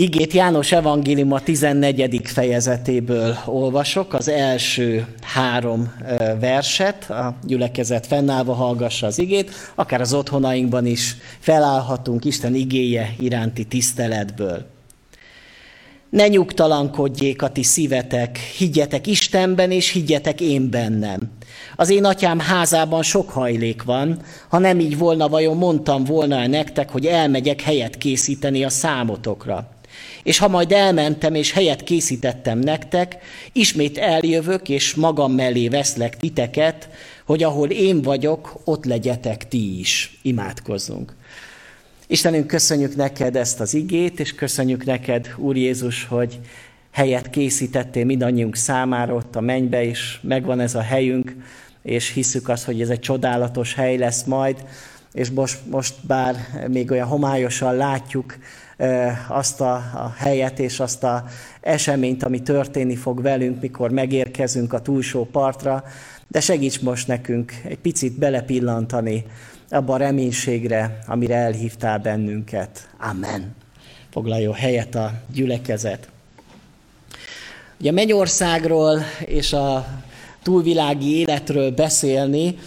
Igét János evangélium a 14. fejezetéből olvasok, az első három verset, a gyülekezet fennállva hallgassa az igét, akár az otthonainkban is felállhatunk Isten igéje iránti tiszteletből. Ne nyugtalankodjék a ti szívetek, higgyetek Istenben, és higgyetek én bennem. Az én atyám házában sok hajlék van, ha nem így volna, vajon mondtam volna nektek, hogy elmegyek helyet készíteni a számotokra. És ha majd elmentem, és helyet készítettem nektek, ismét eljövök, és magam mellé veszlek titeket, hogy ahol én vagyok, ott legyetek ti is. Imádkozzunk. Istenünk, köszönjük neked ezt az igét, és köszönjük neked, Úr Jézus, hogy helyet készítettél mindannyiunk számára ott a mennybe, és megvan ez a helyünk, és hiszük azt, hogy ez egy csodálatos hely lesz majd, és most, most bár még olyan homályosan látjuk azt a, a helyet és azt a eseményt, ami történni fog velünk, mikor megérkezünk a túlsó partra, de segíts most nekünk egy picit belepillantani abba a reménységre, amire elhívtál bennünket. Amen. Foglaljon helyet a gyülekezet. Ugye a Mennyországról és a túlvilági életről beszélni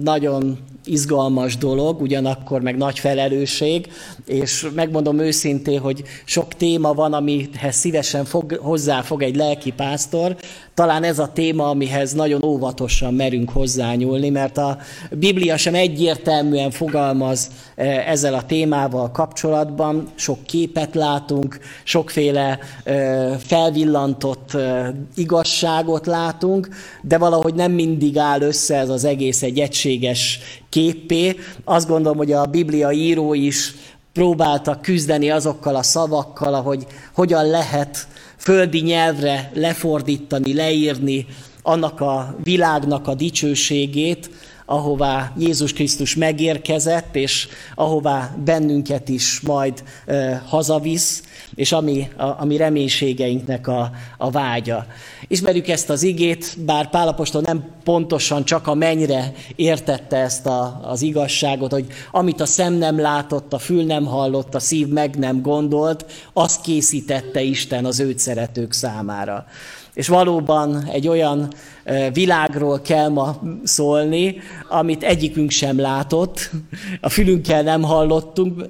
nagyon izgalmas dolog, ugyanakkor meg nagy felelősség, és megmondom őszintén, hogy sok téma van, amihez szívesen fog, hozzáfog egy lelki pásztor, talán ez a téma, amihez nagyon óvatosan merünk hozzányúlni, mert a Biblia sem egyértelműen fogalmaz e, ezzel a témával kapcsolatban. Sok képet látunk, sokféle e, felvillantott e, igazságot látunk, de valahogy nem mindig áll össze ez az egész egy egységes képpé. Azt gondolom, hogy a Biblia író is próbáltak küzdeni azokkal a szavakkal, ahogy hogyan lehet földi nyelvre lefordítani, leírni annak a világnak a dicsőségét, ahová Jézus Krisztus megérkezett, és ahová bennünket is majd e, hazavisz, és ami, a, ami reménységeinknek a, a vágya. Ismerjük ezt az igét, bár Pálapostól nem pontosan csak a mennyre értette ezt a, az igazságot, hogy amit a szem nem látott, a fül nem hallott, a szív meg nem gondolt, azt készítette Isten az őt szeretők számára. És valóban egy olyan világról kell ma szólni, amit egyikünk sem látott, a fülünkkel nem hallottunk,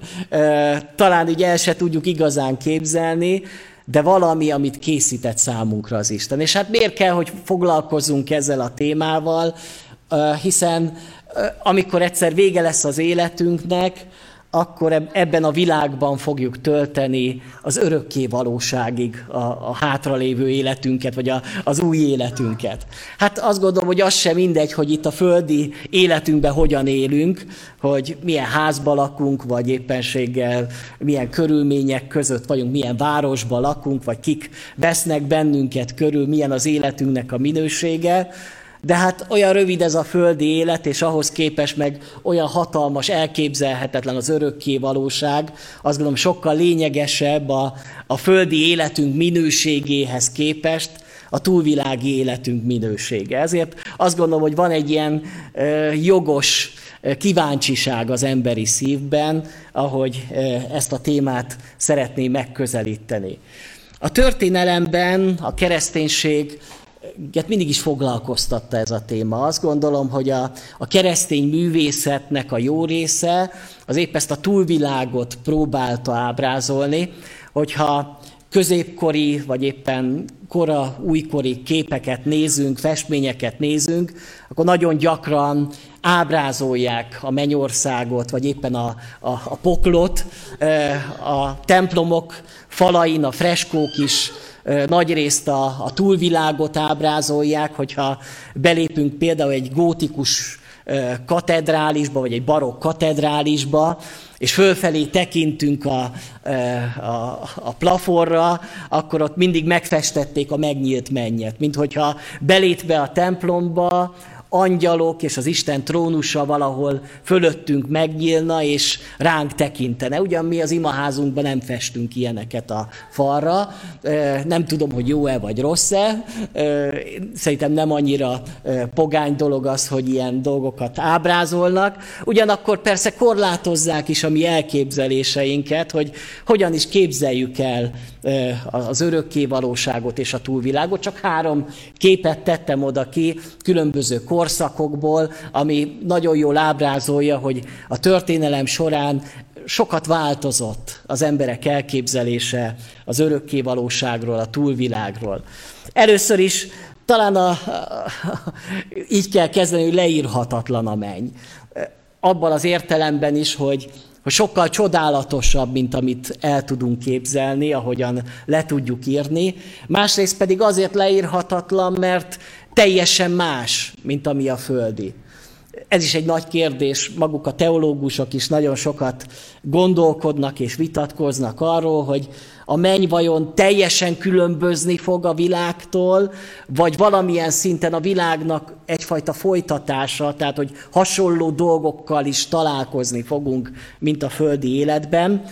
talán így el se tudjuk igazán képzelni, de valami, amit készített számunkra az Isten. És hát miért kell, hogy foglalkozzunk ezzel a témával, hiszen amikor egyszer vége lesz az életünknek, akkor ebben a világban fogjuk tölteni az örökké valóságig a, a hátralévő életünket, vagy a, az új életünket. Hát azt gondolom, hogy az sem mindegy, hogy itt a földi életünkben hogyan élünk, hogy milyen házba lakunk, vagy éppenséggel milyen körülmények között vagyunk, milyen városban lakunk, vagy kik vesznek bennünket körül, milyen az életünknek a minősége, de hát olyan rövid ez a földi élet, és ahhoz képest meg olyan hatalmas, elképzelhetetlen az örökké valóság, azt gondolom sokkal lényegesebb a, a földi életünk minőségéhez képest, a túlvilági életünk minősége. Ezért azt gondolom, hogy van egy ilyen ö, jogos kíváncsiság az emberi szívben, ahogy ezt a témát szeretné megközelíteni. A történelemben a kereszténység mindig is foglalkoztatta ez a téma. Azt gondolom, hogy a, a keresztény művészetnek a jó része az épp ezt a túlvilágot próbálta ábrázolni, hogyha középkori, vagy éppen kora, újkori képeket nézünk, festményeket nézünk, akkor nagyon gyakran ábrázolják a mennyországot, vagy éppen a, a, a poklot, a templomok falain, a freskók is nagy részt a, a túlvilágot ábrázolják, hogyha belépünk például egy gótikus katedrálisba, vagy egy barokk katedrálisba, és fölfelé tekintünk a, a, a plafonra, akkor ott mindig megfestették a megnyílt mennyet, mint hogyha belépve a templomba, angyalok és az Isten trónusa valahol fölöttünk megnyílna, és ránk tekintene. Ugyan mi az imaházunkban nem festünk ilyeneket a falra, nem tudom, hogy jó-e vagy rossz-e, szerintem nem annyira pogány dolog az, hogy ilyen dolgokat ábrázolnak, ugyanakkor persze korlátozzák is a mi elképzeléseinket, hogy hogyan is képzeljük el az örökké valóságot és a túlvilágot. Csak három képet tettem oda ki különböző korszakokból, ami nagyon jól ábrázolja, hogy a történelem során sokat változott az emberek elképzelése az örökké valóságról, a túlvilágról. Először is talán a, így kell kezdeni, hogy leírhatatlan a menny. Abban az értelemben is, hogy hogy sokkal csodálatosabb, mint amit el tudunk képzelni, ahogyan le tudjuk írni. Másrészt pedig azért leírhatatlan, mert teljesen más, mint ami a földi. Ez is egy nagy kérdés, maguk a teológusok is nagyon sokat gondolkodnak és vitatkoznak arról, hogy a menny vajon teljesen különbözni fog a világtól, vagy valamilyen szinten a világnak egyfajta folytatása, tehát hogy hasonló dolgokkal is találkozni fogunk, mint a földi életben.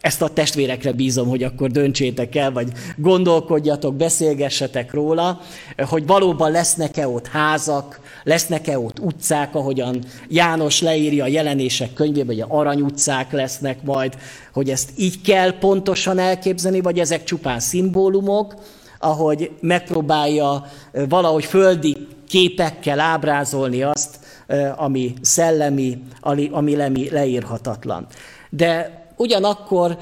Ezt a testvérekre bízom, hogy akkor döntsétek el, vagy gondolkodjatok, beszélgessetek róla, hogy valóban lesznek-e ott házak, lesznek-e ott utcák, ahogyan János leírja a jelenések könyvében, hogy arany utcák lesznek majd, hogy ezt így kell pontosan elképzelni, vagy ezek csupán szimbólumok, ahogy megpróbálja valahogy földi képekkel ábrázolni azt, ami szellemi, ami leírhatatlan. De ugyanakkor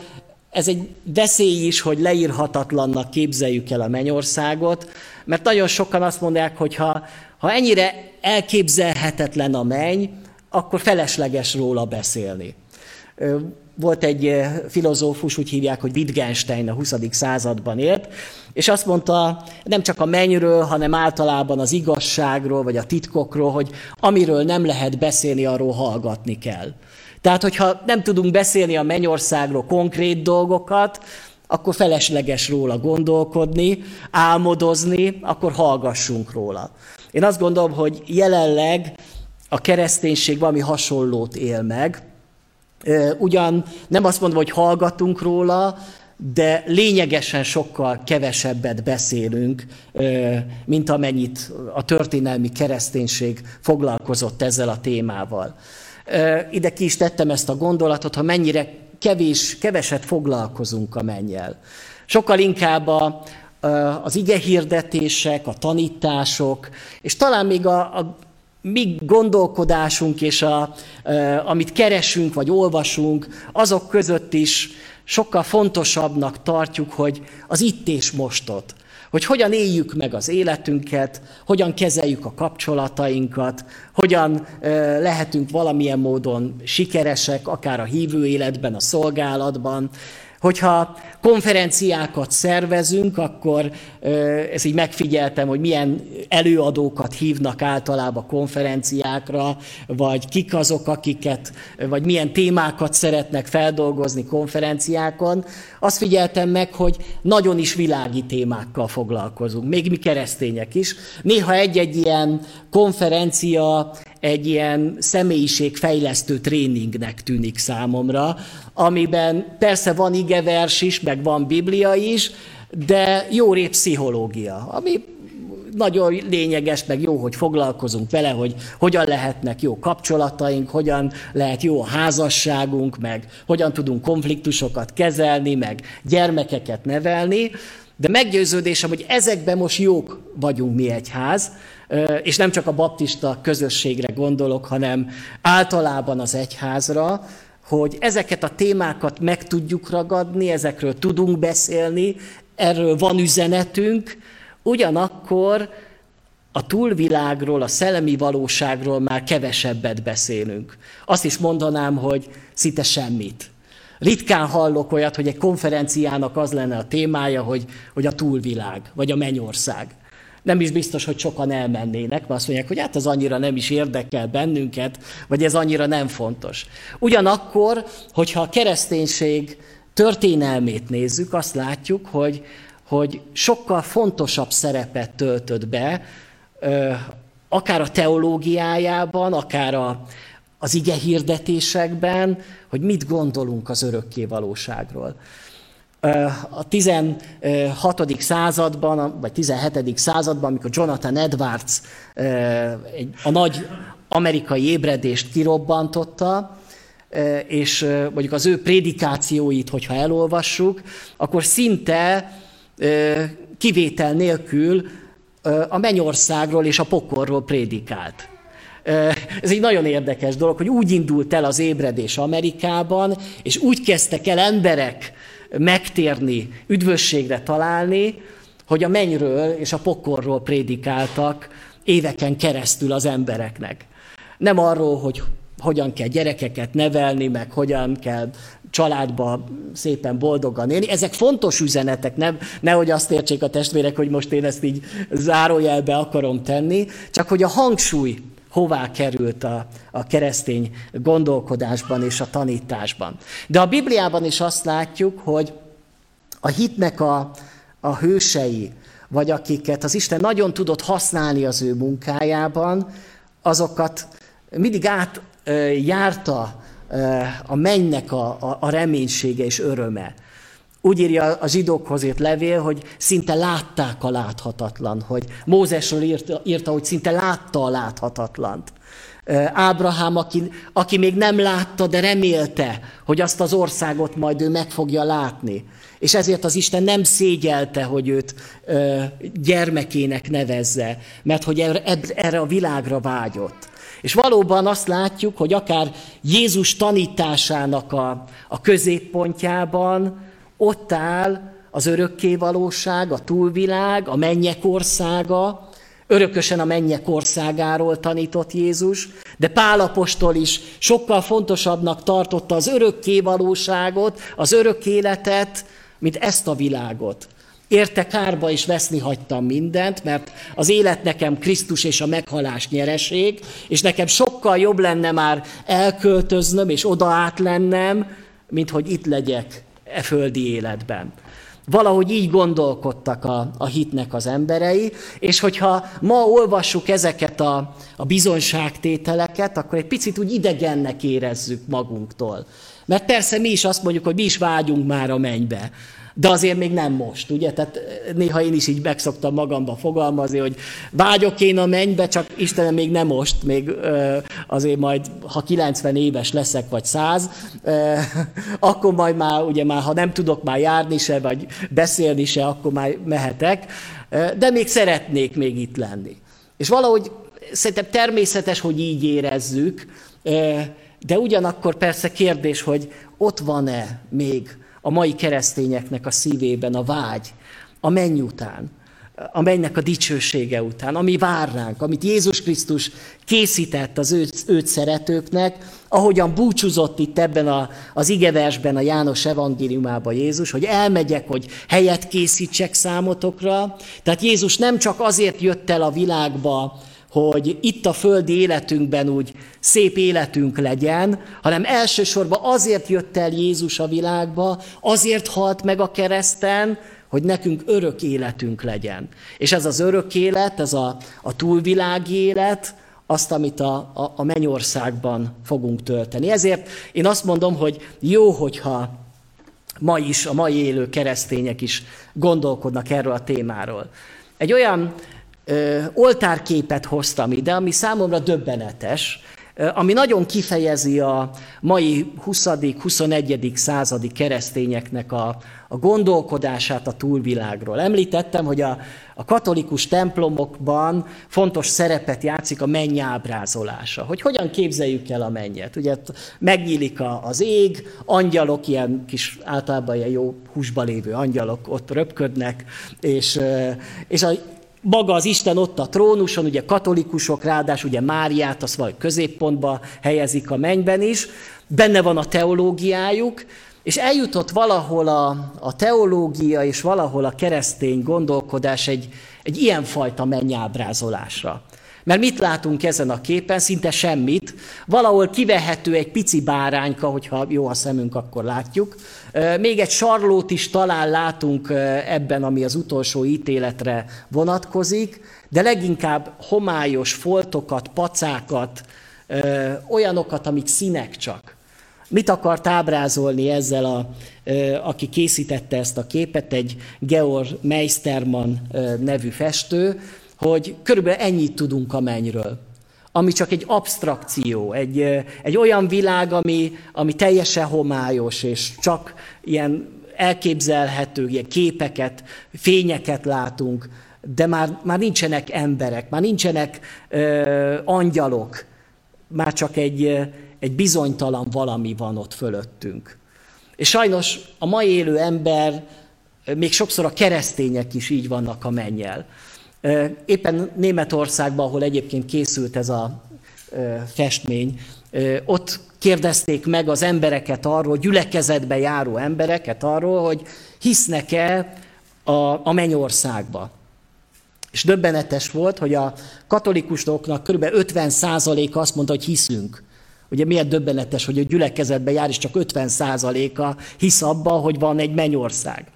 ez egy veszély is, hogy leírhatatlannak képzeljük el a mennyországot, mert nagyon sokan azt mondják, hogy ha, ha ennyire elképzelhetetlen a menny, akkor felesleges róla beszélni. Volt egy filozófus, úgy hívják, hogy Wittgenstein a 20. században élt, és azt mondta nem csak a mennyről, hanem általában az igazságról, vagy a titkokról, hogy amiről nem lehet beszélni, arról hallgatni kell. Tehát, hogyha nem tudunk beszélni a mennyországról konkrét dolgokat, akkor felesleges róla gondolkodni, álmodozni, akkor hallgassunk róla. Én azt gondolom, hogy jelenleg a kereszténység valami hasonlót él meg. Ugyan nem azt mondom, hogy hallgatunk róla, de lényegesen sokkal kevesebbet beszélünk, mint amennyit a történelmi kereszténység foglalkozott ezzel a témával. Ide ki is tettem ezt a gondolatot, ha mennyire kevés, keveset foglalkozunk a mennyel. Sokkal inkább a, az ige hirdetések, a tanítások, és talán még a, a mi gondolkodásunk és a, amit keresünk vagy olvasunk, azok között is sokkal fontosabbnak tartjuk, hogy az itt és mostot, hogy hogyan éljük meg az életünket, hogyan kezeljük a kapcsolatainkat, hogyan lehetünk valamilyen módon sikeresek, akár a hívő életben, a szolgálatban, Hogyha konferenciákat szervezünk, akkor ezt így megfigyeltem, hogy milyen előadókat hívnak általában konferenciákra, vagy kik azok, akiket, vagy milyen témákat szeretnek feldolgozni konferenciákon. Azt figyeltem meg, hogy nagyon is világi témákkal foglalkozunk, még mi keresztények is. Néha egy-egy ilyen konferencia egy ilyen személyiségfejlesztő tréningnek tűnik számomra, amiben persze van igevers is, meg van biblia is, de jó rép pszichológia, ami nagyon lényeges, meg jó, hogy foglalkozunk vele, hogy hogyan lehetnek jó kapcsolataink, hogyan lehet jó a házasságunk, meg hogyan tudunk konfliktusokat kezelni, meg gyermekeket nevelni. De meggyőződésem, hogy ezekben most jók vagyunk mi egyház, és nem csak a baptista közösségre gondolok, hanem általában az egyházra, hogy ezeket a témákat meg tudjuk ragadni, ezekről tudunk beszélni, erről van üzenetünk, ugyanakkor a túlvilágról, a szellemi valóságról már kevesebbet beszélünk. Azt is mondanám, hogy szinte semmit. Ritkán hallok olyat, hogy egy konferenciának az lenne a témája, hogy, hogy a túlvilág, vagy a mennyország nem is biztos, hogy sokan elmennének, mert azt mondják, hogy hát ez annyira nem is érdekel bennünket, vagy ez annyira nem fontos. Ugyanakkor, hogyha a kereszténység történelmét nézzük, azt látjuk, hogy, hogy sokkal fontosabb szerepet töltött be akár a teológiájában, akár a, az ige hirdetésekben, hogy mit gondolunk az örökké valóságról. A 16. században, vagy 17. században, amikor Jonathan Edwards a nagy amerikai ébredést kirobbantotta, és mondjuk az ő prédikációit, hogyha elolvassuk, akkor szinte kivétel nélkül a mennyországról és a pokorról prédikált. Ez egy nagyon érdekes dolog, hogy úgy indult el az ébredés Amerikában, és úgy kezdtek el emberek megtérni, üdvösségre találni, hogy a mennyről és a pokorról prédikáltak éveken keresztül az embereknek. Nem arról, hogy hogyan kell gyerekeket nevelni, meg hogyan kell családba szépen boldogan élni. Ezek fontos üzenetek, nem, nehogy azt értsék a testvérek, hogy most én ezt így zárójelbe akarom tenni, csak hogy a hangsúly hová került a, a keresztény gondolkodásban és a tanításban. De a Bibliában is azt látjuk, hogy a hitnek a, a hősei, vagy akiket az Isten nagyon tudott használni az ő munkájában, azokat mindig átjárta a mennynek a, a, a reménysége és öröme. Úgy írja a zsidókhoz írt levél, hogy szinte látták a láthatatlan, hogy Mózesről írta, írta hogy szinte látta a láthatatlant. Ábrahám, aki, aki még nem látta, de remélte, hogy azt az országot majd ő meg fogja látni. És ezért az Isten nem szégyelte, hogy őt ö, gyermekének nevezze, mert hogy erre, a világra vágyott. És valóban azt látjuk, hogy akár Jézus tanításának a, a középpontjában ott áll az örökké valóság, a túlvilág, a mennyek országa, örökösen a mennyek országáról tanított Jézus, de Pálapostól is sokkal fontosabbnak tartotta az örökké valóságot, az örök életet, mint ezt a világot. Érte kárba is veszni hagytam mindent, mert az élet nekem Krisztus és a meghalás nyereség, és nekem sokkal jobb lenne már elköltöznöm és oda át lennem, mint hogy itt legyek e földi életben. Valahogy így gondolkodtak a, a hitnek az emberei, és hogyha ma olvassuk ezeket a, a bizonyságtételeket, akkor egy picit úgy idegennek érezzük magunktól. Mert persze mi is azt mondjuk, hogy mi is vágyunk már a mennybe. De azért még nem most, ugye? Tehát néha én is így megszoktam magamba fogalmazni, hogy vágyok én a mennybe, csak Istenem még nem most, még azért majd, ha 90 éves leszek, vagy 100, akkor majd már, ugye már, ha nem tudok már járni se, vagy beszélni se, akkor már mehetek, de még szeretnék még itt lenni. És valahogy szerintem természetes, hogy így érezzük, de ugyanakkor persze kérdés, hogy ott van-e még a mai keresztényeknek a szívében a vágy, a menny után, a mennynek a dicsősége után, ami vár ránk, amit Jézus Krisztus készített az őt, őt szeretőknek, ahogyan búcsúzott itt ebben a, az igeversben a János evangéliumában Jézus, hogy elmegyek, hogy helyet készítsek számotokra. Tehát Jézus nem csak azért jött el a világba, hogy itt a földi életünkben úgy szép életünk legyen, hanem elsősorban azért jött el Jézus a világba, azért halt meg a kereszten, hogy nekünk örök életünk legyen. És ez az örök élet, ez a, a túlvilági élet, azt, amit a, a, a mennyországban fogunk tölteni. Ezért én azt mondom, hogy jó, hogyha ma is, a mai élő keresztények is gondolkodnak erről a témáról. Egy olyan ö, oltárképet hoztam ide, ami számomra döbbenetes, ami nagyon kifejezi a mai 20.-21. századi keresztényeknek a, a gondolkodását a túlvilágról. Említettem, hogy a, a katolikus templomokban fontos szerepet játszik a menny ábrázolása. Hogy hogyan képzeljük el a mennyet. Ugye megnyílik a, az ég, angyalok, ilyen kis általában ilyen jó húsba lévő angyalok ott röpködnek, és, és a maga az Isten ott a trónuson, ugye katolikusok, ráadásul ugye Máriát, azt vagy középpontba helyezik a mennyben is, benne van a teológiájuk, és eljutott valahol a, a teológia és valahol a keresztény gondolkodás egy, egy ilyenfajta mennyábrázolásra. Mert mit látunk ezen a képen? Szinte semmit. Valahol kivehető egy pici bárányka, hogyha jó a szemünk, akkor látjuk. Még egy sarlót is talán látunk ebben, ami az utolsó ítéletre vonatkozik, de leginkább homályos foltokat, pacákat, olyanokat, amik színek csak. Mit akart ábrázolni ezzel, a, aki készítette ezt a képet, egy Georg Meistermann nevű festő, hogy körülbelül ennyit tudunk a mennyről. Ami csak egy abstrakció, egy, egy olyan világ, ami, ami teljesen homályos, és csak ilyen elképzelhető, ilyen képeket, fényeket látunk, de már, már nincsenek emberek, már nincsenek ö, angyalok, már csak egy, egy bizonytalan valami van ott fölöttünk. És sajnos a mai élő ember, még sokszor a keresztények is így vannak a mennyel. Éppen Németországban, ahol egyébként készült ez a festmény, ott kérdezték meg az embereket arról, gyülekezetbe járó embereket arról, hogy hisznek-e a, a mennyországba. És döbbenetes volt, hogy a katolikusoknak kb. 50% azt mondta, hogy hiszünk. Ugye miért döbbenetes, hogy a gyülekezetbe jár, és csak 50%-a hisz abba, hogy van egy mennyország.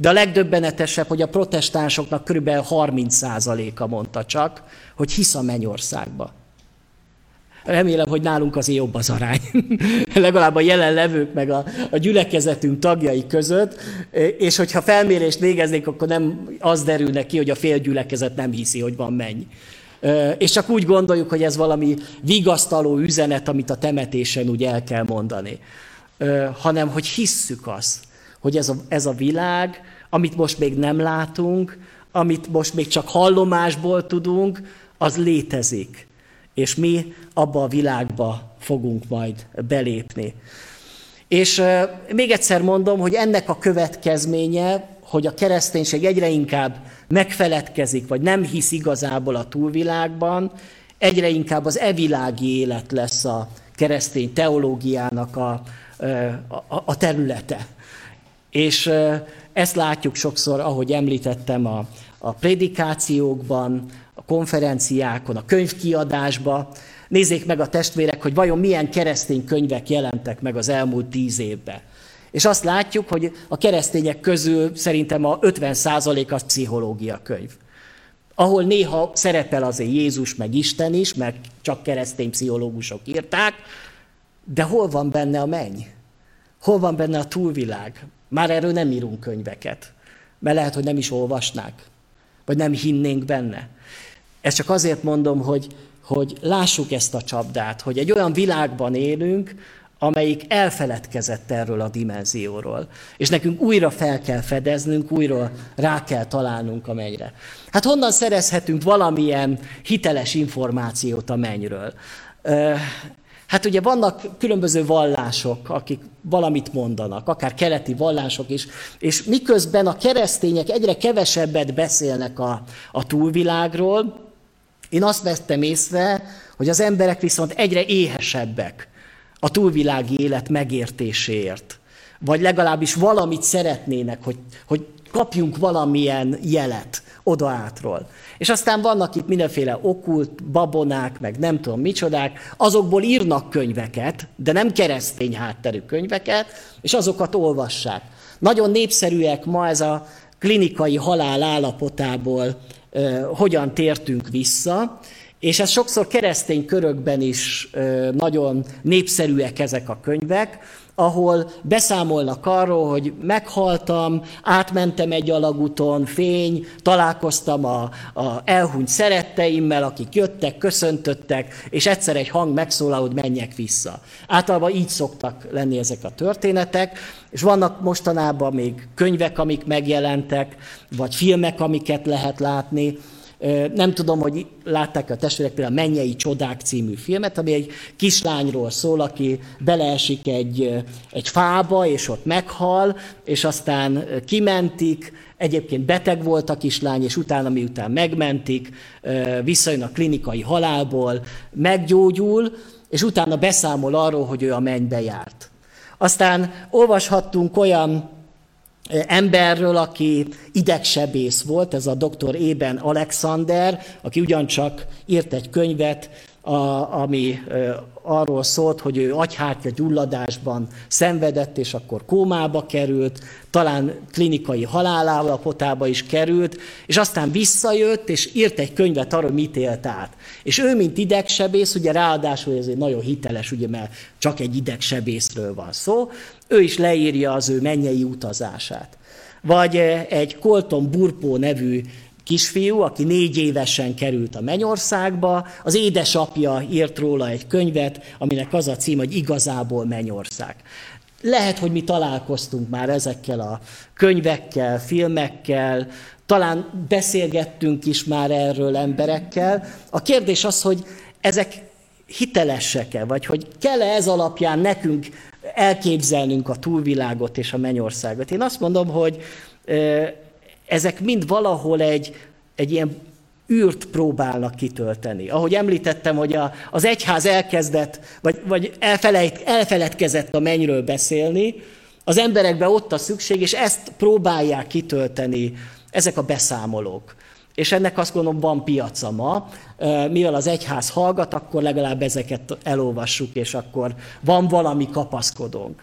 De a legdöbbenetesebb, hogy a protestánsoknak körülbelül 30%-a mondta csak, hogy hisz a mennyországba. Remélem, hogy nálunk azért jobb az arány. Legalább a jelenlevők meg a, a gyülekezetünk tagjai között, és hogyha felmérést végeznék, akkor nem az derül ki, hogy a fél gyülekezet nem hiszi, hogy van menny. És csak úgy gondoljuk, hogy ez valami vigasztaló üzenet, amit a temetésen úgy el kell mondani. Hanem, hogy hisszük azt, hogy ez a, ez a világ, amit most még nem látunk, amit most még csak hallomásból tudunk, az létezik. És mi abba a világba fogunk majd belépni. És még egyszer mondom, hogy ennek a következménye, hogy a kereszténység egyre inkább megfeledkezik, vagy nem hisz igazából a túlvilágban, egyre inkább az evilági élet lesz a keresztény teológiának a, a, a területe. És ezt látjuk sokszor, ahogy említettem, a, a prédikációkban, a konferenciákon, a könyvkiadásban. Nézzék meg a testvérek, hogy vajon milyen keresztény könyvek jelentek meg az elmúlt tíz évben. És azt látjuk, hogy a keresztények közül szerintem a 50% az pszichológia könyv. Ahol néha szerepel azért Jézus, meg Isten is, mert csak keresztény pszichológusok írták, de hol van benne a menny? Hol van benne a túlvilág? Már erről nem írunk könyveket, mert lehet, hogy nem is olvasnák, vagy nem hinnénk benne. Ezt csak azért mondom, hogy, hogy lássuk ezt a csapdát, hogy egy olyan világban élünk, amelyik elfeledkezett erről a dimenzióról. És nekünk újra fel kell fedeznünk, újra rá kell találnunk a mennyre. Hát honnan szerezhetünk valamilyen hiteles információt a mennyről? Hát ugye vannak különböző vallások, akik valamit mondanak, akár keleti vallások is, és miközben a keresztények egyre kevesebbet beszélnek a, a túlvilágról, én azt vettem észre, hogy az emberek viszont egyre éhesebbek a túlvilági élet megértéséért. Vagy legalábbis valamit szeretnének, hogy, hogy kapjunk valamilyen jelet odaátról. És aztán vannak itt mindenféle okult, babonák, meg nem tudom micsodák, azokból írnak könyveket, de nem keresztény hátterű könyveket, és azokat olvassák. Nagyon népszerűek ma ez a klinikai halál állapotából hogyan tértünk vissza, és ez sokszor keresztény körökben is nagyon népszerűek ezek a könyvek, ahol beszámolnak arról, hogy meghaltam, átmentem egy alagúton, fény, találkoztam a, a elhunyt szeretteimmel, akik jöttek, köszöntöttek, és egyszer egy hang megszólal, hogy menjek vissza. Általában így szoktak lenni ezek a történetek, és vannak mostanában még könyvek, amik megjelentek, vagy filmek, amiket lehet látni, nem tudom, hogy látták a testvérek például a Mennyei Csodák című filmet, ami egy kislányról szól, aki beleesik egy, egy fába, és ott meghal, és aztán kimentik, egyébként beteg volt a kislány, és utána, miután megmentik, visszajön a klinikai halálból, meggyógyul, és utána beszámol arról, hogy ő a mennybe járt. Aztán olvashattunk olyan emberről, aki idegsebész volt, ez a dr. Ében Alexander, aki ugyancsak írt egy könyvet, a, ami arról szólt, hogy ő agyhártya gyulladásban szenvedett, és akkor kómába került, talán klinikai halálállapotába is került, és aztán visszajött, és írt egy könyvet arról, mit élt át. És ő, mint idegsebész, ugye ráadásul ez egy nagyon hiteles, ugye, mert csak egy idegsebészről van szó, ő is leírja az ő mennyei utazását. Vagy egy Colton Burpó nevű kisfiú, aki négy évesen került a Mennyországba, az édesapja írt róla egy könyvet, aminek az a cím, hogy igazából Mennyország. Lehet, hogy mi találkoztunk már ezekkel a könyvekkel, filmekkel, talán beszélgettünk is már erről emberekkel. A kérdés az, hogy ezek hitelesek-e, vagy hogy kell-e ez alapján nekünk elképzelnünk a túlvilágot és a mennyországot. Én azt mondom, hogy ezek mind valahol egy, egy ilyen űrt próbálnak kitölteni. Ahogy említettem, hogy a, az egyház elkezdett, vagy, vagy elfelejt, elfeledkezett a mennyről beszélni, az emberekben ott a szükség, és ezt próbálják kitölteni ezek a beszámolók. És ennek azt gondolom van piaca ma, mivel az egyház hallgat, akkor legalább ezeket elolvassuk, és akkor van valami kapaszkodónk.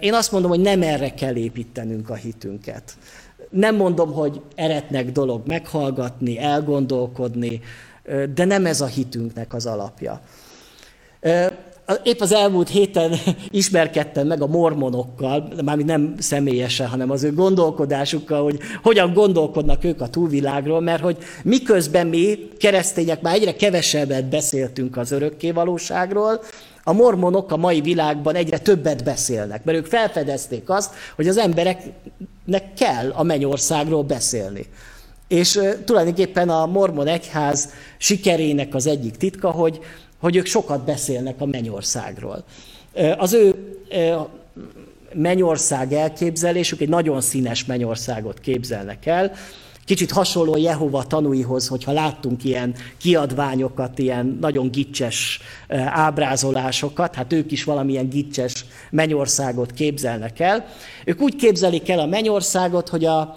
Én azt mondom, hogy nem erre kell építenünk a hitünket. Nem mondom, hogy eretnek dolog meghallgatni, elgondolkodni, de nem ez a hitünknek az alapja. Épp az elmúlt héten ismerkedtem meg a mormonokkal, mármint nem személyesen, hanem az ő gondolkodásukkal, hogy hogyan gondolkodnak ők a túlvilágról, mert hogy miközben mi, keresztények, már egyre kevesebbet beszéltünk az örökké valóságról, a mormonok a mai világban egyre többet beszélnek, mert ők felfedezték azt, hogy az embereknek kell a mennyországról beszélni. És tulajdonképpen a mormon egyház sikerének az egyik titka, hogy, hogy ők sokat beszélnek a mennyországról. Az ő mennyország elképzelésük egy nagyon színes mennyországot képzelnek el, Kicsit hasonló Jehova tanúihoz, hogyha láttunk ilyen kiadványokat, ilyen nagyon gicses ábrázolásokat, hát ők is valamilyen gicses mennyországot képzelnek el. Ők úgy képzelik el a mennyországot, hogy a,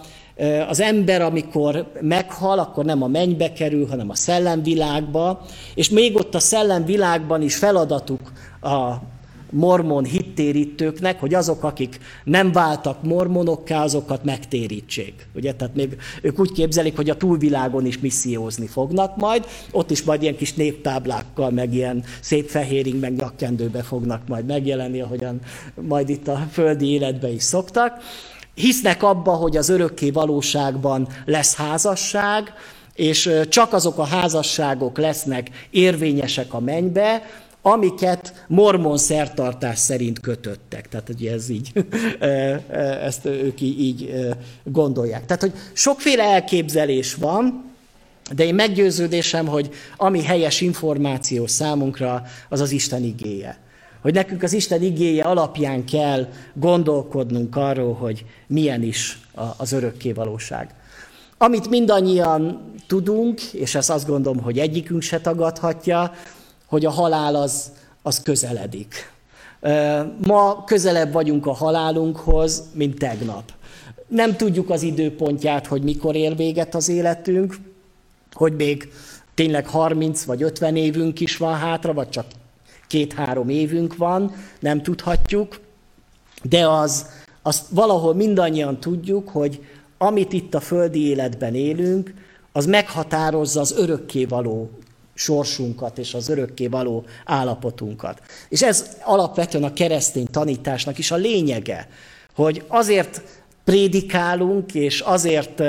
az ember, amikor meghal, akkor nem a mennybe kerül, hanem a szellemvilágba, és még ott a szellemvilágban is feladatuk a mormon hittérítőknek, hogy azok, akik nem váltak mormonokká, azokat megtérítsék. Ugye? Tehát még ők úgy képzelik, hogy a túlvilágon is missziózni fognak majd, ott is majd ilyen kis néptáblákkal, meg ilyen szép fehéring, meg nyakkendőbe fognak majd megjelenni, ahogyan majd itt a földi életbe is szoktak. Hisznek abba, hogy az örökké valóságban lesz házasság, és csak azok a házasságok lesznek érvényesek a mennybe, amiket mormon szertartás szerint kötöttek. Tehát, hogy ez így, ezt ők így gondolják. Tehát, hogy sokféle elképzelés van, de én meggyőződésem, hogy ami helyes információ számunkra, az az Isten igéje. Hogy nekünk az Isten igéje alapján kell gondolkodnunk arról, hogy milyen is az örökké valóság. Amit mindannyian tudunk, és ezt azt gondolom, hogy egyikünk se tagadhatja, hogy a halál az, az közeledik. Ma közelebb vagyunk a halálunkhoz, mint tegnap. Nem tudjuk az időpontját, hogy mikor ér véget az életünk, hogy még tényleg 30 vagy 50 évünk is van hátra, vagy csak két-három évünk van, nem tudhatjuk, de az, azt valahol mindannyian tudjuk, hogy amit itt a földi életben élünk, az meghatározza az örökké való sorsunkat és az örökké való állapotunkat. És ez alapvetően a keresztény tanításnak is a lényege, hogy azért prédikálunk, és azért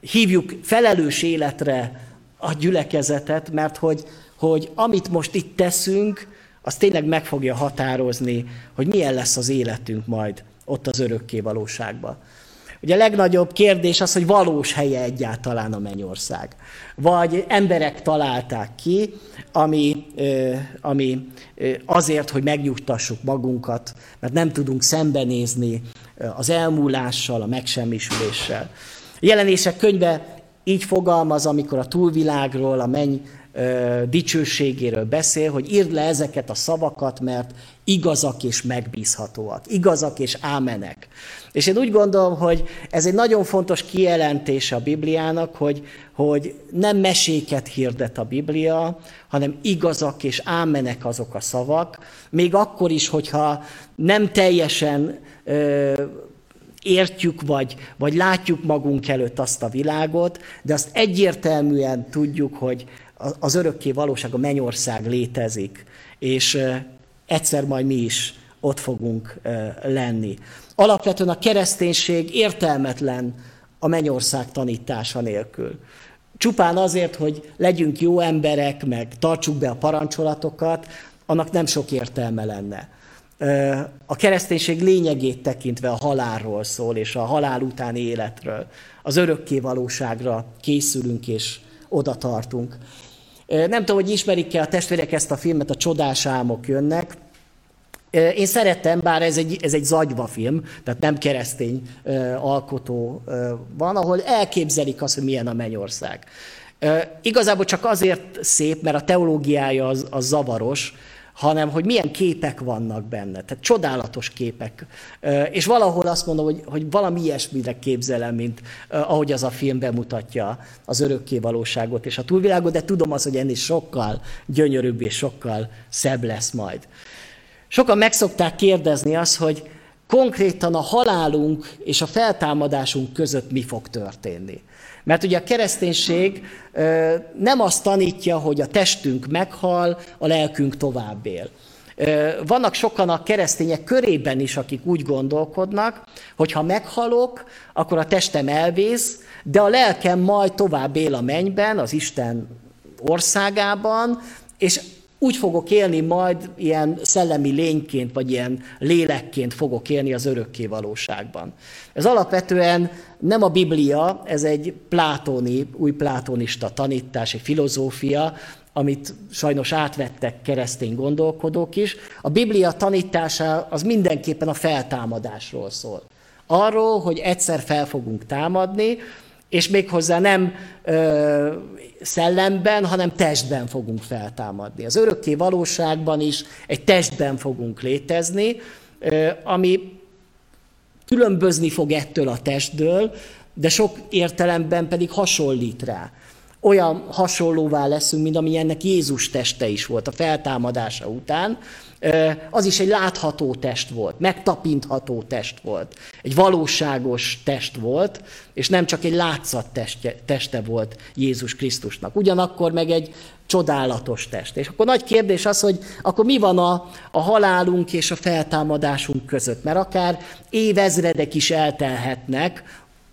hívjuk felelős életre a gyülekezetet, mert hogy, hogy amit most itt teszünk, az tényleg meg fogja határozni, hogy milyen lesz az életünk majd ott az örökké valóságban. Ugye a legnagyobb kérdés az, hogy valós helye egyáltalán a mennyország. Vagy emberek találták ki, ami, ami azért, hogy megnyugtassuk magunkat, mert nem tudunk szembenézni az elmúlással, a megsemmisüléssel. A jelenések könyve így fogalmaz, amikor a túlvilágról, a menny dicsőségéről beszél, hogy írd le ezeket a szavakat, mert igazak és megbízhatóak, igazak és ámenek. És én úgy gondolom, hogy ez egy nagyon fontos kijelentése a Bibliának, hogy, hogy nem meséket hirdet a Biblia, hanem igazak és ámenek azok a szavak, még akkor is, hogyha nem teljesen ö, értjük, vagy, vagy látjuk magunk előtt azt a világot, de azt egyértelműen tudjuk, hogy az örökké valóság, a mennyország létezik, és egyszer majd mi is ott fogunk lenni. Alapvetően a kereszténység értelmetlen a mennyország tanítása nélkül. Csupán azért, hogy legyünk jó emberek, meg tartsuk be a parancsolatokat, annak nem sok értelme lenne. A kereszténység lényegét tekintve a halálról szól, és a halál utáni életről. Az örökké valóságra készülünk és oda tartunk. Nem tudom, hogy ismerik-e a testvérek ezt a filmet, a Csodás álmok jönnek. Én szerettem, bár ez egy, ez egy zagyva film, tehát nem keresztény alkotó van, ahol elképzelik azt, hogy milyen a mennyország. Igazából csak azért szép, mert a teológiája az, az zavaros, hanem hogy milyen képek vannak benne. Tehát csodálatos képek. És valahol azt mondom, hogy, hogy valami ilyesmire képzelem, mint ahogy az a film bemutatja az örökké valóságot és a túlvilágot, de tudom az, hogy ennél sokkal gyönyörűbb és sokkal szebb lesz majd. Sokan meg szokták kérdezni azt, hogy konkrétan a halálunk és a feltámadásunk között mi fog történni. Mert ugye a kereszténység nem azt tanítja, hogy a testünk meghal, a lelkünk tovább él. Vannak sokan a keresztények körében is, akik úgy gondolkodnak, hogy ha meghalok, akkor a testem elvész, de a lelkem majd tovább él a mennyben, az Isten országában, és úgy fogok élni majd ilyen szellemi lényként, vagy ilyen lélekként fogok élni az örökké valóságban. Ez alapvetően nem a Biblia, ez egy plátóni, új plátonista tanítás, egy filozófia, amit sajnos átvettek keresztény gondolkodók is. A Biblia tanítása az mindenképpen a feltámadásról szól. Arról, hogy egyszer fel fogunk támadni, és méghozzá nem ö, szellemben, hanem testben fogunk feltámadni. Az örökké valóságban is egy testben fogunk létezni, ö, ami különbözni fog ettől a testtől, de sok értelemben pedig hasonlít rá. Olyan hasonlóvá leszünk, mint ami ennek Jézus teste is volt a feltámadása után, az is egy látható test volt, megtapintható test volt, egy valóságos test volt, és nem csak egy látszat teste volt Jézus Krisztusnak. Ugyanakkor meg egy csodálatos test. És akkor nagy kérdés az, hogy akkor mi van a, a halálunk és a feltámadásunk között? Mert akár évezredek is eltelhetnek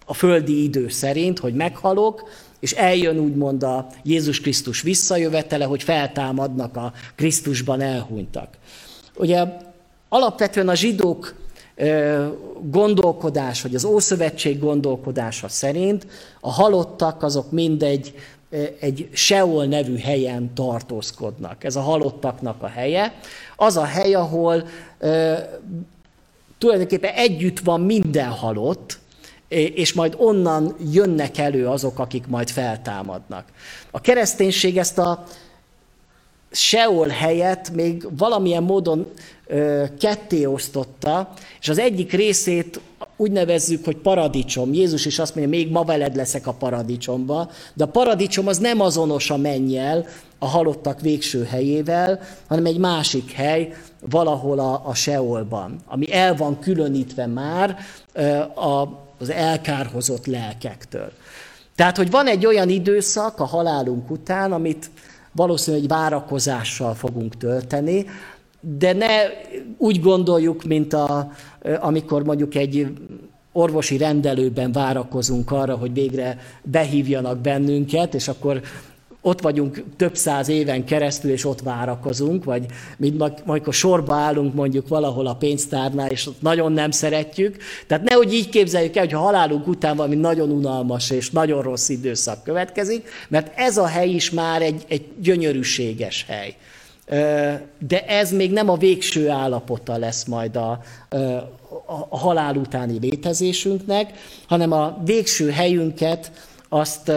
a földi idő szerint, hogy meghalok, és eljön úgymond a Jézus Krisztus visszajövetele, hogy feltámadnak a Krisztusban elhunytak. Ugye alapvetően a zsidók gondolkodás, vagy az Ószövetség gondolkodása szerint a halottak azok mindegy egy Seol nevű helyen tartózkodnak. Ez a halottaknak a helye. Az a hely, ahol tulajdonképpen együtt van minden halott, és majd onnan jönnek elő azok, akik majd feltámadnak. A kereszténység ezt a Seol helyet még valamilyen módon ö, ketté osztotta, és az egyik részét úgy nevezzük, hogy paradicsom. Jézus is azt mondja, még ma veled leszek a paradicsomba, de a paradicsom az nem azonos a mennyel, a halottak végső helyével, hanem egy másik hely, valahol a, a Seolban, ami el van különítve már a, az elkárhozott lelkektől. Tehát, hogy van egy olyan időszak a halálunk után, amit valószínűleg egy várakozással fogunk tölteni, de ne úgy gondoljuk, mint a, amikor mondjuk egy orvosi rendelőben várakozunk arra, hogy végre behívjanak bennünket, és akkor ott vagyunk több száz éven keresztül, és ott várakozunk, vagy mint amikor sorba állunk mondjuk valahol a pénztárnál, és ott nagyon nem szeretjük. Tehát nehogy így képzeljük el, hogy ha halálunk után valami nagyon unalmas és nagyon rossz időszak következik, mert ez a hely is már egy, egy gyönyörűséges hely. De ez még nem a végső állapota lesz majd a, a halál utáni létezésünknek, hanem a végső helyünket azt,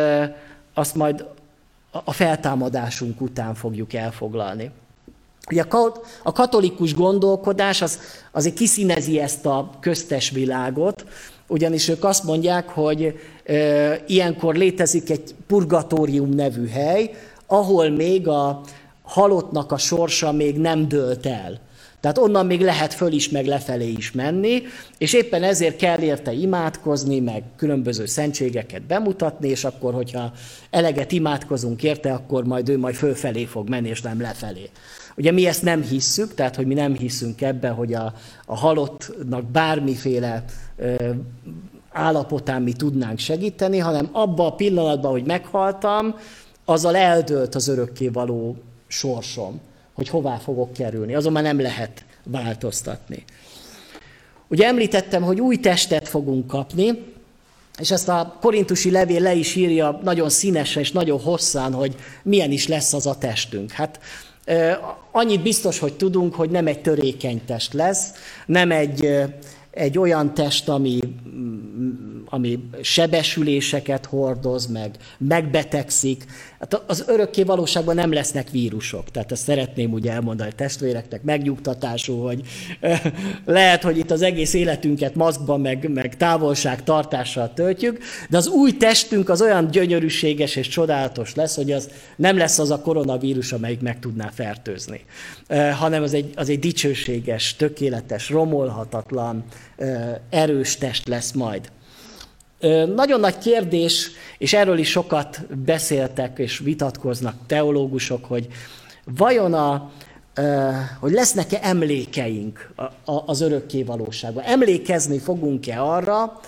azt majd a feltámadásunk után fogjuk elfoglalni. Ugye a katolikus gondolkodás az, azért kiszínezi ezt a köztes világot, ugyanis ők azt mondják, hogy e, ilyenkor létezik egy purgatórium nevű hely, ahol még a halottnak a sorsa még nem dőlt el. Tehát onnan még lehet föl is, meg lefelé is menni, és éppen ezért kell érte imádkozni, meg különböző szentségeket bemutatni, és akkor, hogyha eleget imádkozunk érte, akkor majd ő majd fölfelé fog menni, és nem lefelé. Ugye mi ezt nem hisszük, tehát hogy mi nem hiszünk ebbe, hogy a, a halottnak bármiféle ö, állapotán mi tudnánk segíteni, hanem abban a pillanatban, hogy meghaltam, azzal eldőlt az örökké való sorsom hogy hová fogok kerülni. Azon már nem lehet változtatni. Ugye említettem, hogy új testet fogunk kapni, és ezt a korintusi levél le is írja nagyon színesen és nagyon hosszán, hogy milyen is lesz az a testünk. Hát annyit biztos, hogy tudunk, hogy nem egy törékeny test lesz, nem egy egy olyan test, ami, ami sebesüléseket hordoz, meg megbetegszik. Hát az örökké valóságban nem lesznek vírusok. Tehát ezt szeretném ugye elmondani a testvéreknek, megnyugtatású, hogy lehet, hogy itt az egész életünket maszkban, meg, meg távolságtartással töltjük, de az új testünk az olyan gyönyörűséges és csodálatos lesz, hogy az nem lesz az a koronavírus, amelyik meg tudná fertőzni, hanem az egy, az egy dicsőséges, tökéletes, romolhatatlan, erős test lesz majd. Nagyon nagy kérdés, és erről is sokat beszéltek és vitatkoznak teológusok, hogy vajon a, hogy lesznek-e emlékeink az örökké valóságban. Emlékezni fogunk-e arra,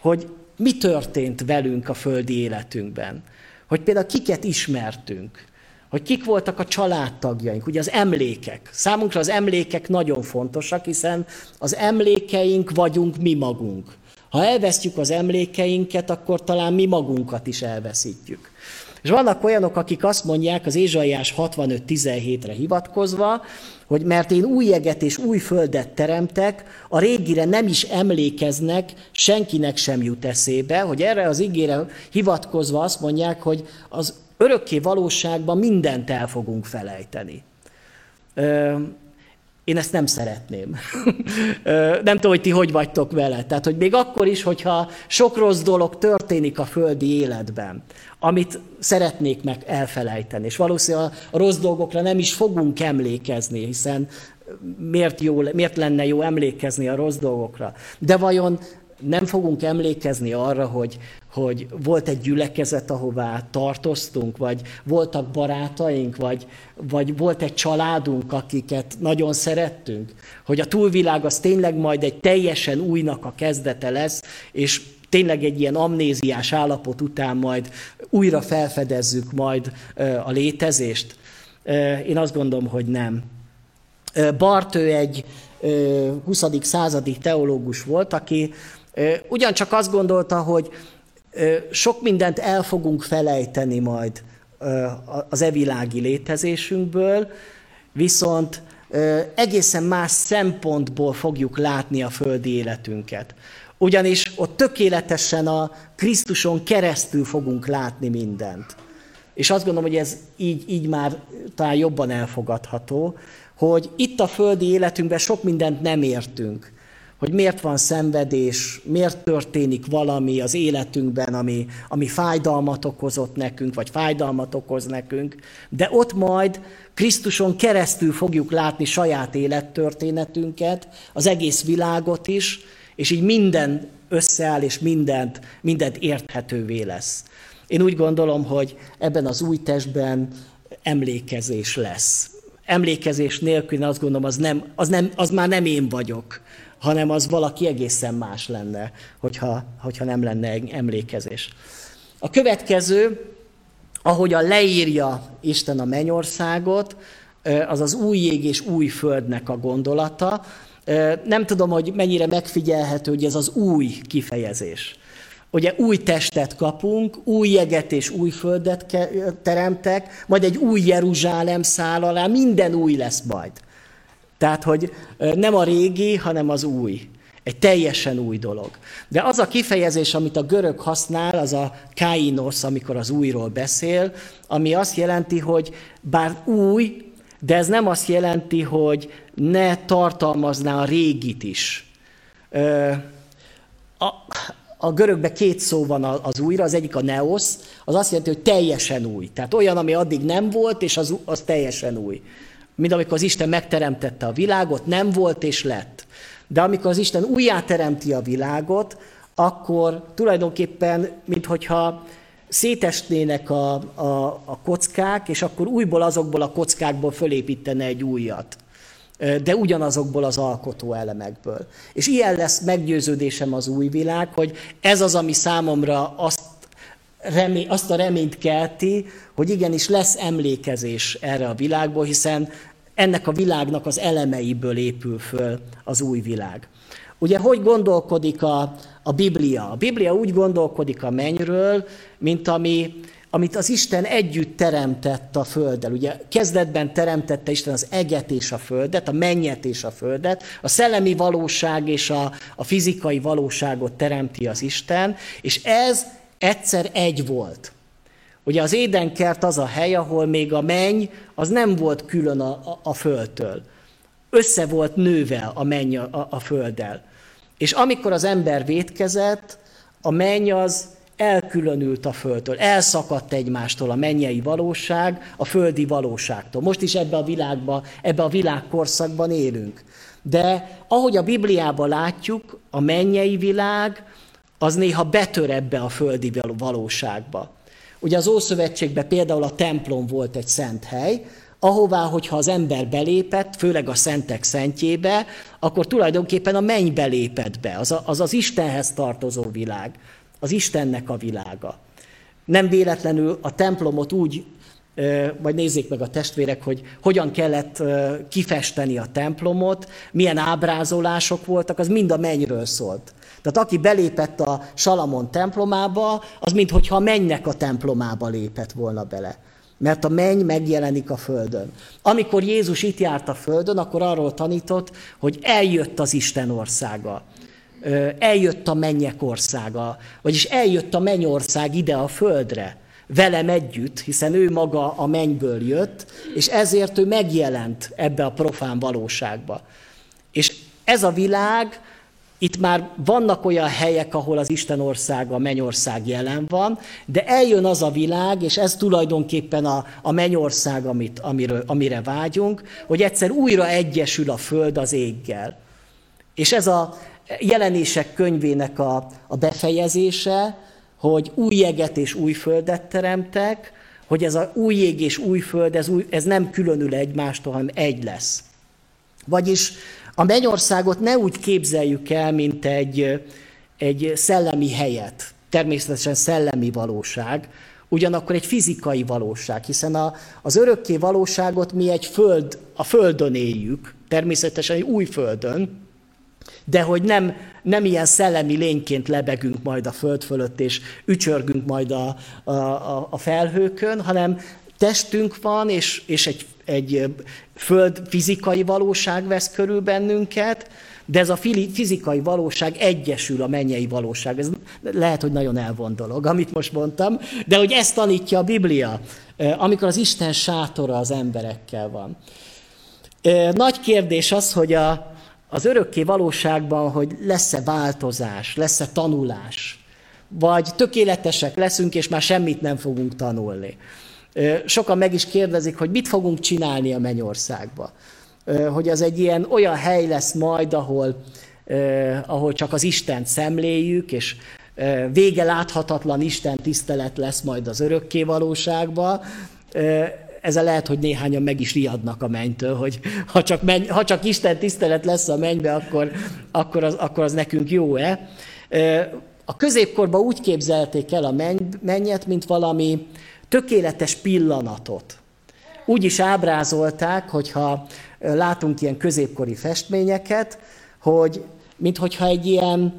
hogy mi történt velünk a földi életünkben. Hogy például kiket ismertünk, hogy kik voltak a családtagjaink, ugye az emlékek. Számunkra az emlékek nagyon fontosak, hiszen az emlékeink vagyunk mi magunk. Ha elvesztjük az emlékeinket, akkor talán mi magunkat is elveszítjük. És vannak olyanok, akik azt mondják az Ézsaiás 65-17-re hivatkozva, hogy mert én új jeget és új földet teremtek, a régire nem is emlékeznek, senkinek sem jut eszébe, hogy erre az ígére hivatkozva azt mondják, hogy az örökké valóságban mindent el fogunk felejteni. Én ezt nem szeretném. nem tudom, hogy ti hogy vagytok vele. Tehát, hogy még akkor is, hogyha sok rossz dolog történik a földi életben, amit szeretnék meg elfelejteni, és valószínűleg a rossz dolgokra nem is fogunk emlékezni, hiszen miért, jó, miért lenne jó emlékezni a rossz dolgokra. De vajon nem fogunk emlékezni arra, hogy, hogy volt egy gyülekezet, ahová tartoztunk, vagy voltak barátaink, vagy, vagy volt egy családunk, akiket nagyon szerettünk, hogy a túlvilág az tényleg majd egy teljesen újnak a kezdete lesz, és tényleg egy ilyen amnéziás állapot után majd újra felfedezzük majd a létezést? Én azt gondolom, hogy nem. Bartő egy 20. századi teológus volt, aki ugyancsak azt gondolta, hogy sok mindent el fogunk felejteni majd az evilági létezésünkből, viszont egészen más szempontból fogjuk látni a földi életünket. Ugyanis ott tökéletesen a Krisztuson keresztül fogunk látni mindent. És azt gondolom, hogy ez így, így már talán jobban elfogadható, hogy itt a földi életünkben sok mindent nem értünk hogy miért van szenvedés, miért történik valami az életünkben, ami, ami fájdalmat okozott nekünk, vagy fájdalmat okoz nekünk, de ott majd Krisztuson keresztül fogjuk látni saját élettörténetünket, az egész világot is, és így minden összeáll, és mindent, mindent érthetővé lesz. Én úgy gondolom, hogy ebben az új testben emlékezés lesz. Emlékezés nélkül azt gondolom, az, nem, az, nem, az már nem én vagyok, hanem az valaki egészen más lenne, hogyha, hogyha nem lenne emlékezés. A következő, ahogyan leírja Isten a mennyországot, az az új ég és új földnek a gondolata. Nem tudom, hogy mennyire megfigyelhető, hogy ez az új kifejezés. Ugye új testet kapunk, új jeget és új földet teremtek, majd egy új Jeruzsálem száll alá, minden új lesz majd. Tehát, hogy nem a régi, hanem az új. Egy teljesen új dolog. De az a kifejezés, amit a görög használ, az a kainos, amikor az újról beszél, ami azt jelenti, hogy bár új, de ez nem azt jelenti, hogy ne tartalmazná a régit is. A, a görögben két szó van az újra, az egyik a neos, az azt jelenti, hogy teljesen új. Tehát olyan, ami addig nem volt, és az, az teljesen új. Mint amikor az Isten megteremtette a világot, nem volt és lett. De amikor az Isten újjáteremti a világot, akkor tulajdonképpen, minthogyha szétesnének a, a, a kockák, és akkor újból azokból a kockákból fölépítene egy újat de ugyanazokból az alkotó elemekből. És ilyen lesz meggyőződésem az új világ, hogy ez az, ami számomra azt, remé, azt a reményt kelti, hogy igenis lesz emlékezés erre a világból, hiszen ennek a világnak az elemeiből épül föl az új világ. Ugye, hogy gondolkodik a, a Biblia? A Biblia úgy gondolkodik a mennyről, mint ami amit az Isten együtt teremtett a földdel. Ugye kezdetben teremtette Isten az eget és a földet, a mennyet és a földet, a szellemi valóság és a, a fizikai valóságot teremti az Isten, és ez egyszer egy volt. Ugye az édenkert az a hely, ahol még a menny az nem volt külön a, a, a földtől. Össze volt nőve a menny a, a földdel. És amikor az ember vétkezett, a menny az elkülönült a földtől, elszakadt egymástól a mennyei valóság a földi valóságtól. Most is ebbe a világba, ebbe a világkorszakban élünk. De ahogy a Bibliában látjuk, a mennyei világ az néha betör ebbe a földi valóságba. Ugye az Ószövetségben például a templom volt egy szent hely, ahová, hogyha az ember belépett, főleg a szentek szentjébe, akkor tulajdonképpen a menny belépett be, az, a, az az Istenhez tartozó világ az Istennek a világa. Nem véletlenül a templomot úgy, vagy nézzék meg a testvérek, hogy hogyan kellett kifesteni a templomot, milyen ábrázolások voltak, az mind a mennyről szólt. Tehát aki belépett a Salamon templomába, az mintha a mennynek a templomába lépett volna bele. Mert a menny megjelenik a földön. Amikor Jézus itt járt a földön, akkor arról tanított, hogy eljött az Isten országa eljött a mennyek országa, vagyis eljött a mennyország ide a földre, velem együtt, hiszen ő maga a mennyből jött, és ezért ő megjelent ebbe a profán valóságba. És ez a világ, itt már vannak olyan helyek, ahol az Isten országa, a mennyország jelen van, de eljön az a világ, és ez tulajdonképpen a, a mennyország, amit, amiről, amire vágyunk, hogy egyszer újra egyesül a föld az éggel. És ez a, jelenések könyvének a, a befejezése, hogy új jeget és új földet teremtek, hogy ez a új ég és új föld, ez, új, ez nem különül egymástól, hanem egy lesz. Vagyis a mennyországot ne úgy képzeljük el, mint egy, egy szellemi helyet, természetesen szellemi valóság, ugyanakkor egy fizikai valóság, hiszen a, az örökké valóságot mi egy föld, a földön éljük, természetesen egy új földön, de hogy nem, nem ilyen szellemi lényként lebegünk majd a föld fölött, és ücsörgünk majd a, a, a felhőkön, hanem testünk van, és, és egy, egy föld fizikai valóság vesz körül bennünket, de ez a fizikai valóság egyesül a mennyei valóság. Ez lehet, hogy nagyon elvon dolog, amit most mondtam, de hogy ezt tanítja a Biblia, amikor az Isten sátora az emberekkel van. Nagy kérdés az, hogy a, az örökké valóságban, hogy lesz-e változás, lesz-e tanulás, vagy tökéletesek leszünk, és már semmit nem fogunk tanulni. Sokan meg is kérdezik, hogy mit fogunk csinálni a mennyországba. Hogy az egy ilyen olyan hely lesz majd, ahol, ahol csak az Istent szemléljük, és vége láthatatlan Isten tisztelet lesz majd az örökké valóságba ezzel lehet, hogy néhányan meg is riadnak a mennytől, hogy ha csak, menny, ha csak Isten tisztelet lesz a mennybe, akkor, akkor, az, akkor az nekünk jó-e. A középkorban úgy képzelték el a mennyet, mint valami tökéletes pillanatot. Úgy is ábrázolták, hogyha látunk ilyen középkori festményeket, hogy minthogyha egy ilyen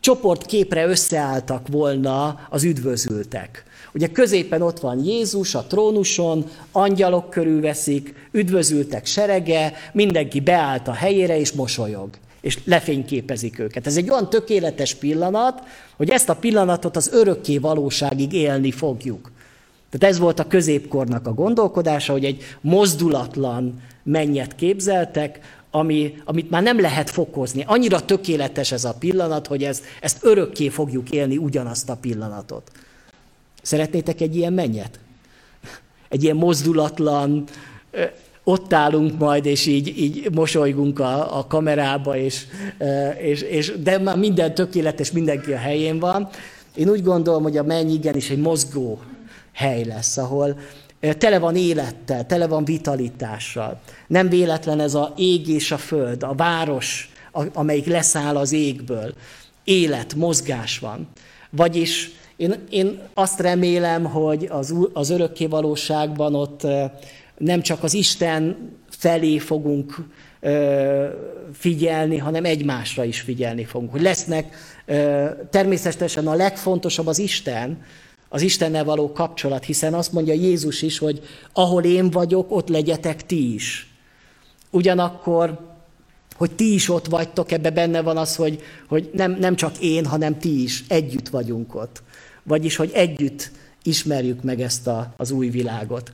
csoportképre összeálltak volna az üdvözültek. Ugye középen ott van Jézus a trónuson, angyalok körülveszik, üdvözültek serege, mindenki beállt a helyére és mosolyog. és lefényképezik őket. Ez egy olyan tökéletes pillanat, hogy ezt a pillanatot az örökké valóságig élni fogjuk. Tehát ez volt a középkornak a gondolkodása, hogy egy mozdulatlan mennyet képzeltek, ami, amit már nem lehet fokozni. Annyira tökéletes ez a pillanat, hogy ez, ezt örökké fogjuk élni ugyanazt a pillanatot. Szeretnétek egy ilyen mennyet? Egy ilyen mozdulatlan, ott állunk majd, és így, így mosolygunk a, a kamerába, és, és, és, de már minden tökéletes, mindenki a helyén van. Én úgy gondolom, hogy a menny igenis egy mozgó hely lesz, ahol tele van élettel, tele van vitalitással. Nem véletlen ez a ég és a föld, a város, amelyik leszáll az égből. Élet, mozgás van. Vagyis én, én azt remélem, hogy az, az örökké valóságban ott nem csak az Isten felé fogunk figyelni, hanem egymásra is figyelni fogunk. Hogy lesznek természetesen a legfontosabb az Isten, az Istennel való kapcsolat, hiszen azt mondja Jézus is, hogy ahol én vagyok, ott legyetek ti is. Ugyanakkor, hogy ti is ott vagytok, ebbe benne van az, hogy, hogy nem, nem csak én, hanem ti is együtt vagyunk ott. Vagyis, hogy együtt ismerjük meg ezt a, az új világot.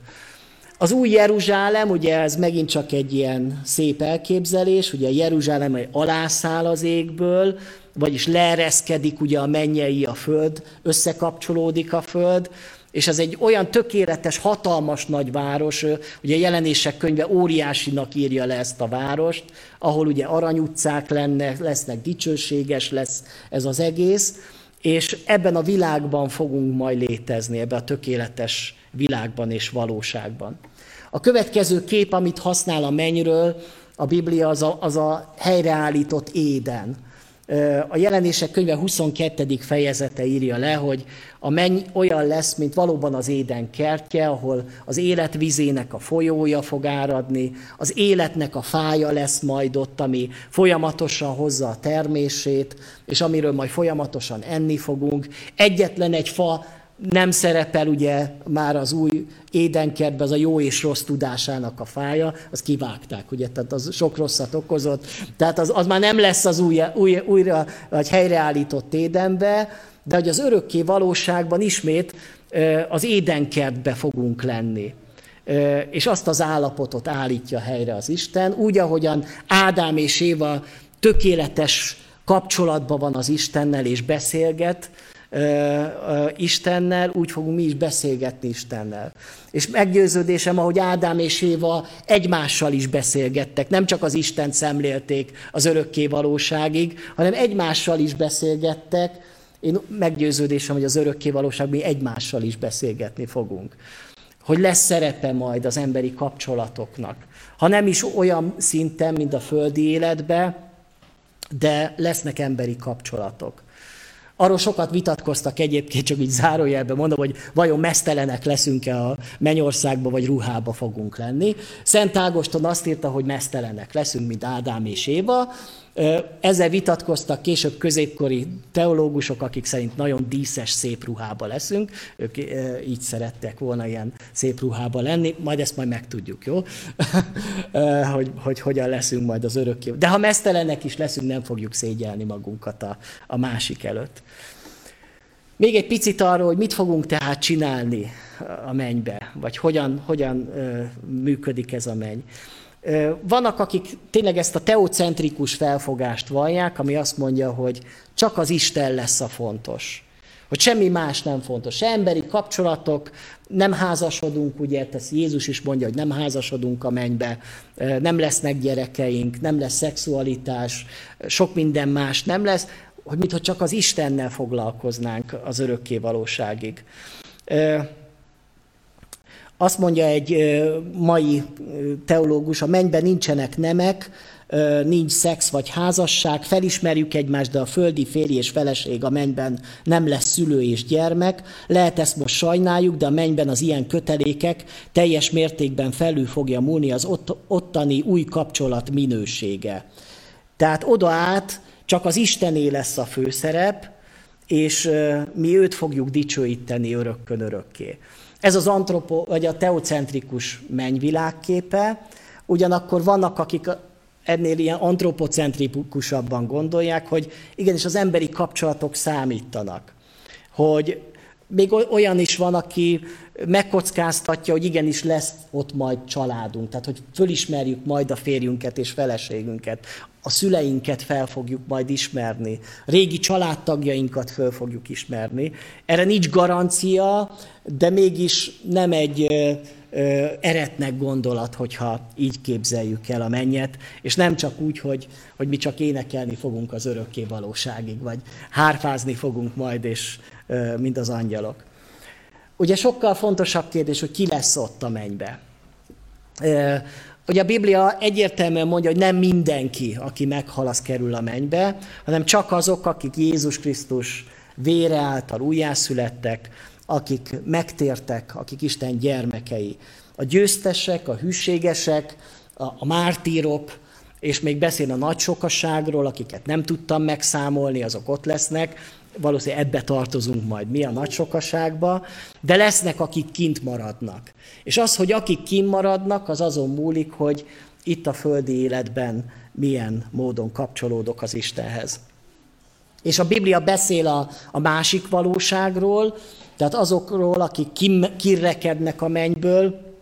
Az új Jeruzsálem, ugye ez megint csak egy ilyen szép elképzelés, ugye Jeruzsálem egy alászáll az égből, vagyis leereszkedik ugye a mennyei a föld, összekapcsolódik a föld, és ez egy olyan tökéletes, hatalmas nagy város, ugye a jelenések könyve óriásinak írja le ezt a várost, ahol ugye aranyutcák lenne, lesznek dicsőséges lesz ez az egész, és ebben a világban fogunk majd létezni, ebben a tökéletes világban és valóságban. A következő kép, amit használ a mennyről, a Biblia, az a, az a helyreállított éden. A jelenések könyve 22. fejezete írja le, hogy a menny olyan lesz, mint valóban az éden kertje, ahol az életvizének a folyója fog áradni, az életnek a fája lesz majd ott, ami folyamatosan hozza a termését, és amiről majd folyamatosan enni fogunk. Egyetlen egy fa nem szerepel ugye már az új édenkertben az a jó és rossz tudásának a fája, az kivágták, ugye, tehát az sok rosszat okozott, tehát az, az már nem lesz az új, új, újra vagy helyreállított édenbe, de hogy az örökké valóságban ismét az édenkertbe fogunk lenni. És azt az állapotot állítja helyre az Isten, úgy, ahogyan Ádám és Éva tökéletes kapcsolatban van az Istennel és beszélget, Istennel, úgy fogunk mi is beszélgetni Istennel. És meggyőződésem, ahogy Ádám és Éva egymással is beszélgettek, nem csak az Isten szemlélték az örökké valóságig, hanem egymással is beszélgettek. Én meggyőződésem, hogy az örökké valóságban mi egymással is beszélgetni fogunk. Hogy lesz szerepe majd az emberi kapcsolatoknak. Ha nem is olyan szinten, mint a földi életbe, de lesznek emberi kapcsolatok. Arról sokat vitatkoztak egyébként, csak így zárójelben mondom, hogy vajon mesztelenek leszünk-e a mennyországba, vagy ruhába fogunk lenni. Szent Ágoston azt írta, hogy mesztelenek leszünk, mint Ádám és Éva, ezzel vitatkoztak később középkori teológusok, akik szerint nagyon díszes, szép ruhába leszünk. Ők így szerettek volna ilyen szép ruhába lenni, majd ezt majd megtudjuk, jó? hogy, hogy hogyan leszünk majd az örökké. De ha mesztelenek is leszünk, nem fogjuk szégyelni magunkat a, a másik előtt. Még egy picit arról, hogy mit fogunk tehát csinálni a mennybe, vagy hogyan, hogyan működik ez a menny. Vannak, akik tényleg ezt a teocentrikus felfogást vallják, ami azt mondja, hogy csak az Isten lesz a fontos. Hogy semmi más nem fontos. Se emberi kapcsolatok, nem házasodunk, ugye, ez Jézus is mondja, hogy nem házasodunk a mennybe, nem lesznek gyerekeink, nem lesz szexualitás, sok minden más nem lesz, hogy mintha csak az Istennel foglalkoznánk az örökké valóságig. Azt mondja egy mai teológus, a mennyben nincsenek nemek, nincs szex vagy házasság, felismerjük egymást, de a földi férj és feleség a mennyben nem lesz szülő és gyermek. Lehet ezt most sajnáljuk, de a mennyben az ilyen kötelékek teljes mértékben felül fogja múlni az ott, ottani új kapcsolat minősége. Tehát oda át csak az Istené lesz a főszerep, és mi őt fogjuk dicsőíteni örökkön örökké. Ez az antropo, vagy a teocentrikus mennyvilágképe, ugyanakkor vannak, akik ennél ilyen antropocentrikusabban gondolják, hogy igenis az emberi kapcsolatok számítanak. Hogy még olyan is van, aki megkockáztatja, hogy igenis lesz ott majd családunk, tehát hogy fölismerjük majd a férjünket és feleségünket, a szüleinket fel fogjuk majd ismerni, régi családtagjainkat fel fogjuk ismerni. Erre nincs garancia, de mégis nem egy eretnek gondolat, hogyha így képzeljük el a mennyet, és nem csak úgy, hogy, hogy mi csak énekelni fogunk az örökké valóságig, vagy hárfázni fogunk majd, és mint az angyalok. Ugye sokkal fontosabb kérdés, hogy ki lesz ott a mennybe. Ugye a Biblia egyértelműen mondja, hogy nem mindenki, aki meghal, az kerül a mennybe, hanem csak azok, akik Jézus Krisztus vére által újjászülettek, akik megtértek, akik Isten gyermekei. A győztesek, a hűségesek, a, mártírok, és még beszél a nagy sokaságról, akiket nem tudtam megszámolni, azok ott lesznek, valószínűleg ebbe tartozunk majd mi a nagy sokaságba, de lesznek, akik kint maradnak. És az, hogy akik kint maradnak, az azon múlik, hogy itt a földi életben milyen módon kapcsolódok az Istenhez. És a Biblia beszél a, a másik valóságról, tehát azokról, akik kirekednek a mennyből,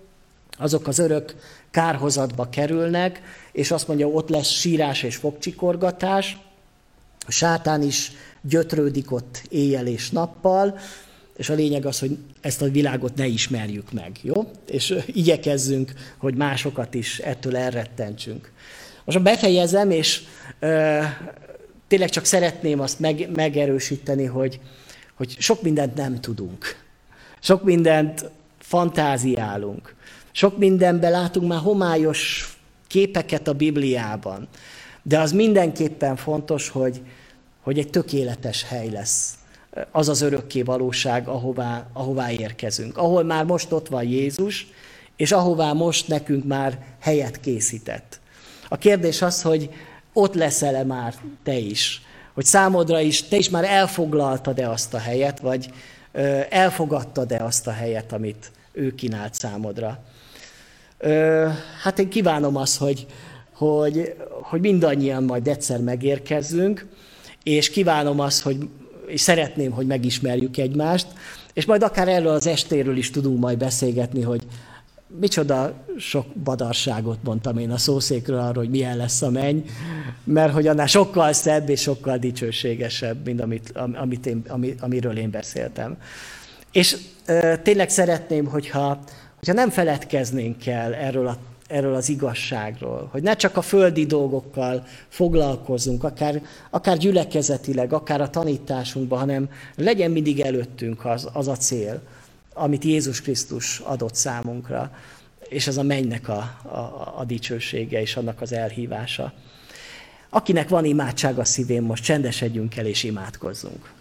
azok az örök kárhozatba kerülnek, és azt mondja, ott lesz sírás és fogcsikorgatás. A sátán is gyötrődik ott éjjel és nappal, és a lényeg az, hogy ezt a világot ne ismerjük meg, jó? És igyekezzünk, hogy másokat is ettől elrettentsünk. Most befejezem, és ö, tényleg csak szeretném azt meg, megerősíteni, hogy, hogy sok mindent nem tudunk. Sok mindent fantáziálunk. Sok mindenben látunk már homályos képeket a Bibliában. De az mindenképpen fontos, hogy, hogy egy tökéletes hely lesz az az örökké valóság, ahová, ahová érkezünk. Ahol már most ott van Jézus, és ahová most nekünk már helyet készített. A kérdés az, hogy ott leszel-e már te is? Hogy számodra is, te is már elfoglaltad-e azt a helyet, vagy elfogadtad-e azt a helyet, amit ő kínált számodra? Hát én kívánom azt, hogy, hogy, hogy mindannyian majd egyszer megérkezzünk, és kívánom azt, hogy és szeretném, hogy megismerjük egymást, és majd akár erről az estéről is tudunk majd beszélgetni, hogy micsoda sok badarságot mondtam én a szószékről arról, hogy milyen lesz a menny, mert hogy annál sokkal szebb és sokkal dicsőségesebb, mint amit, amit én, amiről én beszéltem. És e, tényleg szeretném, hogyha, hogyha nem feledkeznénk el erről a erről az igazságról, hogy ne csak a földi dolgokkal foglalkozzunk, akár, akár gyülekezetileg, akár a tanításunkban, hanem legyen mindig előttünk az, az a cél, amit Jézus Krisztus adott számunkra, és ez a mennynek a, a, a dicsősége és annak az elhívása. Akinek van imádság a szívén, most csendesedjünk el és imádkozzunk.